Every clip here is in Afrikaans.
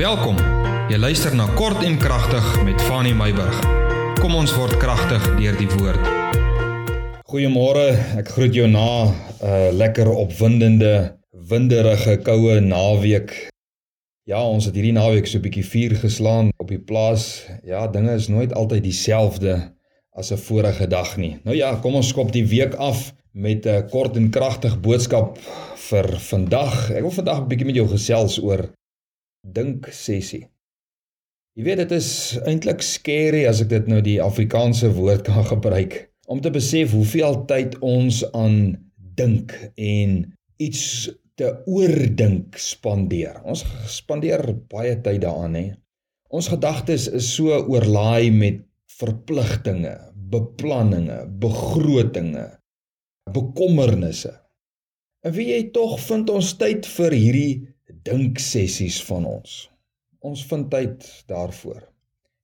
Welkom. Jy luister na Kort en Kragtig met Fanny Meyburg. Kom ons word kragtig deur die woord. Goeiemôre. Ek groet jou na 'n uh, lekker opwindende, winderige, koue naweek. Ja, ons het hierdie naweek so 'n bietjie vuur geslaan op die plaas. Ja, dinge is nooit altyd dieselfde as 'n vorige dag nie. Nou ja, kom ons skop die week af met 'n kort en kragtig boodskap vir vandag. Ek wil vandag 'n bietjie met jou gesels oor dink sessie. Jy weet dit is eintlik scary as ek dit nou die Afrikaanse woord kan gebruik om te besef hoeveel tyd ons aan dink en iets te oordink spandeer. Ons spandeer baie tyd daaraan hè. Ons gedagtes is so oorlaai met verpligtinge, beplanninge, begrotinge, bekommernisse. En wie jy tog vind ons tyd vir hierdie dinksessies van ons. Ons vind tyd daarvoor.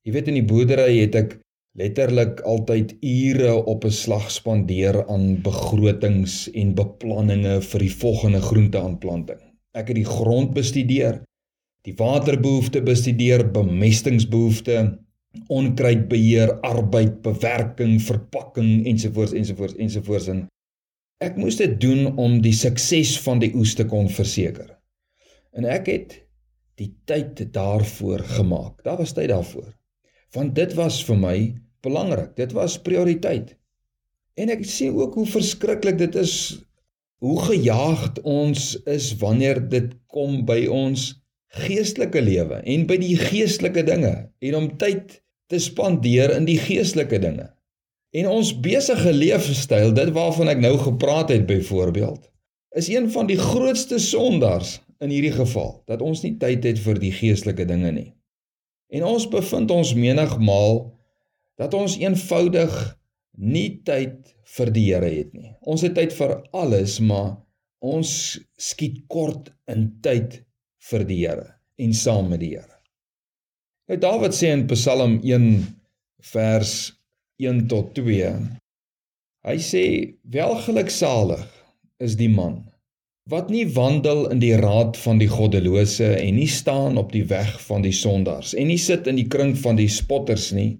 Jy weet in die boerdery het ek letterlik altyd ure op 'n slag spandeer aan begrotings en beplanninge vir die volgende groenteaanplanting. Ek het die grond bestudeer, die waterbehoefte bestudeer, bemestingsbehoefte, onkruidbeheer, arbeid, bewerking, verpakking ensovoorts ensovoorts ensovoorts en ek moes dit doen om die sukses van die oes te kon verseker. En ek het die tyd daarvoor gemaak. Daar was tyd daarvoor. Want dit was vir my belangrik. Dit was prioriteit. En ek sien ook hoe verskriklik dit is hoe gejaagd ons is wanneer dit kom by ons geestelike lewe en by die geestelike dinge en om tyd te spandeer in die geestelike dinge. En ons besige leefstyl, dit waarvan ek nou gepraat het byvoorbeeld, is een van die grootste sondaars in hierdie geval dat ons nie tyd het vir die geestelike dinge nie. En ons bevind ons menigmaal dat ons eenvoudig nie tyd vir die Here het nie. Ons het tyd vir alles, maar ons skiet kort in tyd vir die Here en saam met die Here. Nou Dawid sê in Psalm 1 vers 1 tot 2. Hy sê welgeluksalig is die man wat nie wandel in die raad van die goddelose en nie staan op die weg van die sondaars en nie sit in die kring van die spotters nie.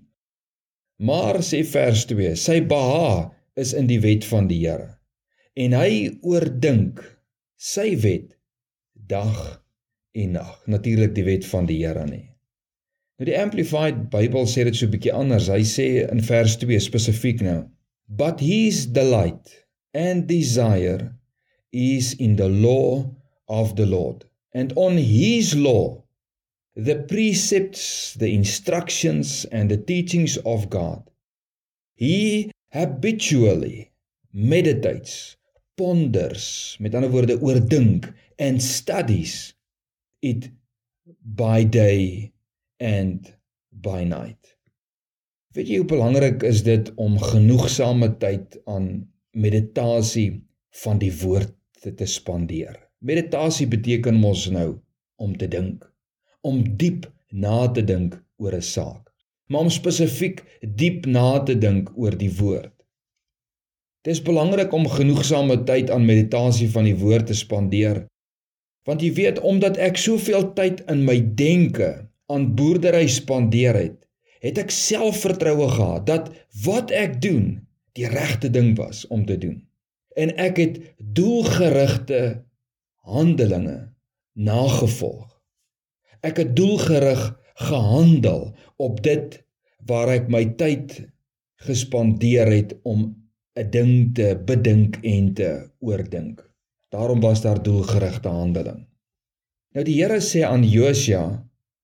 Maar sê vers 2 sy beha is in die wet van die Here en hy oordink sy wet dag en nag natuurlik die wet van die Here nie. Nou die amplified Bybel sê dit so 'n bietjie anders. Hy sê in vers 2 spesifiek nou but his delight and desire is in the law of the Lord. And on his law, the precepts, the instructions, and the teachings of God, he habitually meditates, ponders, met ander woorde oordink and studies it by day and by night. Weet jy hoe belangrik is dit om genoegsame tyd aan meditasie van die woord te spandeer. Meditasie beteken mos nou om te dink, om diep na te dink oor 'n saak, maar om spesifiek diep na te dink oor die woord. Dit is belangrik om genoegsame tyd aan meditasie van die woord te spandeer. Want jy weet omdat ek soveel tyd in my denke aan boerdery spandeer het, het ek selfvertroue gehad dat wat ek doen die regte ding was om te doen en ek het doelgerigte handelinge nagevolg. Ek het doelgerig gehandel op dit waar ek my tyd gespandeer het om 'n ding te bedink en te oordink. Daarom was daar doelgerigte handeling. Nou die Here sê aan Josua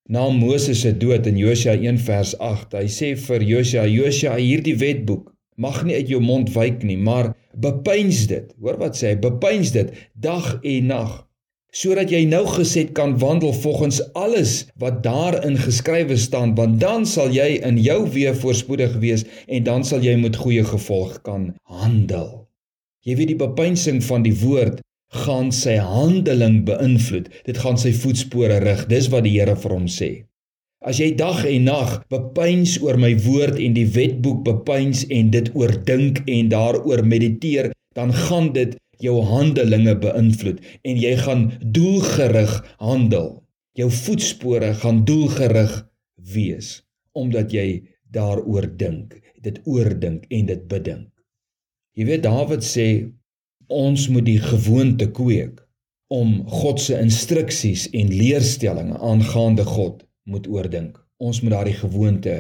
na Moses se dood in Josua 1 vers 8, hy sê vir Josua, Josua, hierdie wetboek mag nie uit jou mond wyk nie, maar bepeins dit. Hoor wat sê hy? Bepeins dit dag en nag sodat jy nou gesed kan wandel volgens alles wat daarin geskrywe staan want dan sal jy in jou weë voorspoedig wees en dan sal jy met goeie gevolg kan handel. Jy weet die bepeinsing van die woord gaan sy handeling beïnvloed. Dit gaan sy voetspore rig. Dis wat die Here vir hom sê. As jy dag en nag bepeins oor my woord en die wetboek bepeins en dit oordink en daaroor mediteer, dan gaan dit jou handelinge beïnvloed en jy gaan doelgerig handel. Jou voetspore gaan doelgerig wees omdat jy daaroor dink, dit oordink en dit bedink. Jy weet Dawid sê ons moet die gewoonte kweek om God se instruksies en leerstellings aangaande God moet oordink. Ons moet daardie gewoonte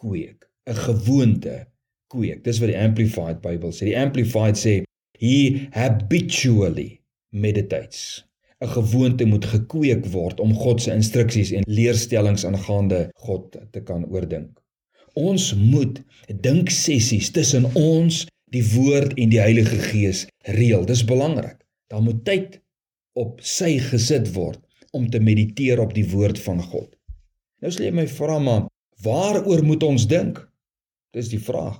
kweek, 'n gewoonte kweek. Dis wat die Amplified Bybel sê. Die Amplified sê he habitually meditates. 'n Gewoonte moet gekweek word om God se instruksies en leerstellings aangaande God te kan oordink. Ons moet dinksessies tussen ons, die Woord en die Heilige Gees reël. Dis belangrik. Daar moet tyd op sy gesit word om te mediteer op die woord van God. Nou sê jy my vra maar waaroor moet ons dink? Dis die vraag.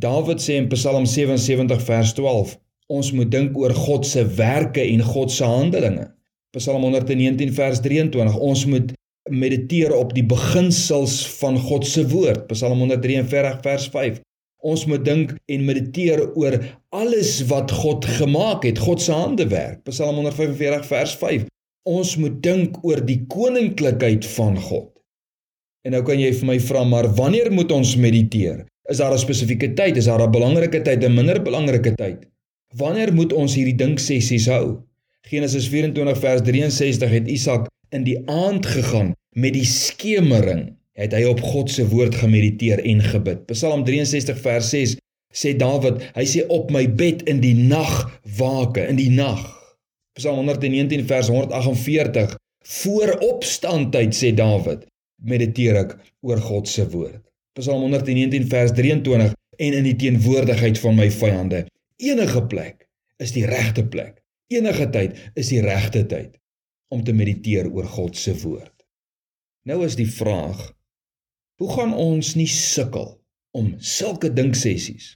Dawid sê in Psalm 77 vers 12, ons moet dink oor God se werke en God se handelinge. Psalm 119 vers 23, ons moet mediteer op die beginsels van God se woord. Psalm 143 vers 5. Ons moet dink en mediteer oor alles wat God gemaak het, God se handewerk. Psalm 145 vers 5. Ons moet dink oor die koninklikheid van God. En nou kan jy vir my vra, maar wanneer moet ons mediteer? Is daar 'n spesifieke tyd? Is daar 'n belangrike tyd en minder belangrike tyd? Wanneer moet ons hierdie dinksessies hou? Genesis 24 vers 63 het Isak in die aand gegaan met die skemering het hy op God se woord gemediteer en gebid. Psalm 63 vers 6 sê Dawid, hy sê op my bed in die nag wake, in die nag. Psalm 119 vers 148 voor opstandtyd sê Dawid, mediteer ek oor God se woord. Psalm 119 vers 23 en in die teenwoordigheid van my vyande. Enige plek is die regte plek. Enige tyd is die regte tyd om te mediteer oor God se woord. Nou is die vraag, Hoe gaan ons nie sukkel om sulke dinksessies,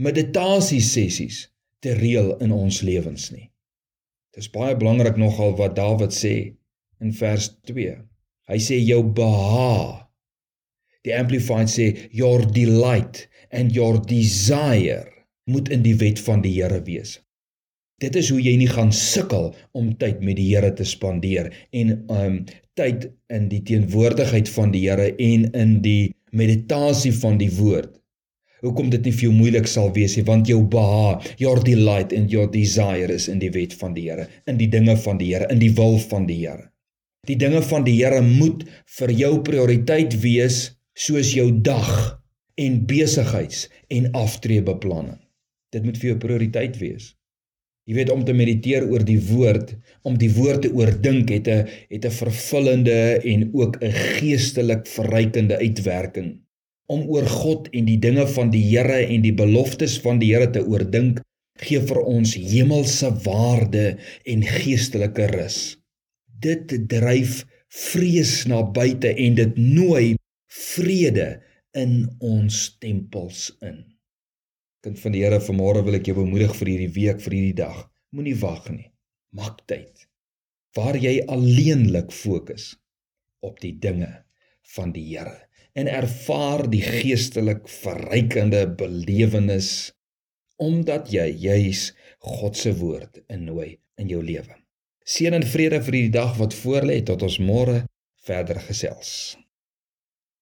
meditasiesessies te reël in ons lewens nie? Dis baie belangrik nogal wat Dawid sê in vers 2. Hy sê jou beha. Die amplified sê your delight and your desire moet in die wet van die Here wees. Dit is hoe jy nie gaan sukkel om tyd met die Here te spandeer en um tyd in die teenwoordigheid van die Here en in die meditasie van die woord. Hoekom dit nie vir jou moeilik sal wees nie, want jou beha, your delight and your desire is in die wet van die Here, in die dinge van die Here, in die wil van die Here. Die dinge van die Here moet vir jou prioriteit wees soos jou dag en besigheids en aftreebeplanning. Dit moet vir jou prioriteit wees. Jy weet om te mediteer oor die woord, om die woord te oordink het 'n het 'n vervullende en ook 'n geestelik verrykende uitwerking. Om oor God en die dinge van die Here en die beloftes van die Here te oordink, gee vir ons hemelse waarde en geestelike rus. Dit dryf vrees na buite en dit nooi vrede in ons tempels in. Kind van die Here, vanmôre wil ek jou bemoedig vir hierdie week, vir hierdie dag. Moenie wag nie. Maak tyd waar jy alleenlik fokus op die dinge van die Here en ervaar die geestelik verrykende belewenis omdat jy juis God se woord innooi in jou lewe. Seën en vrede vir hierdie dag wat voorlê tot ons môre verder gesels.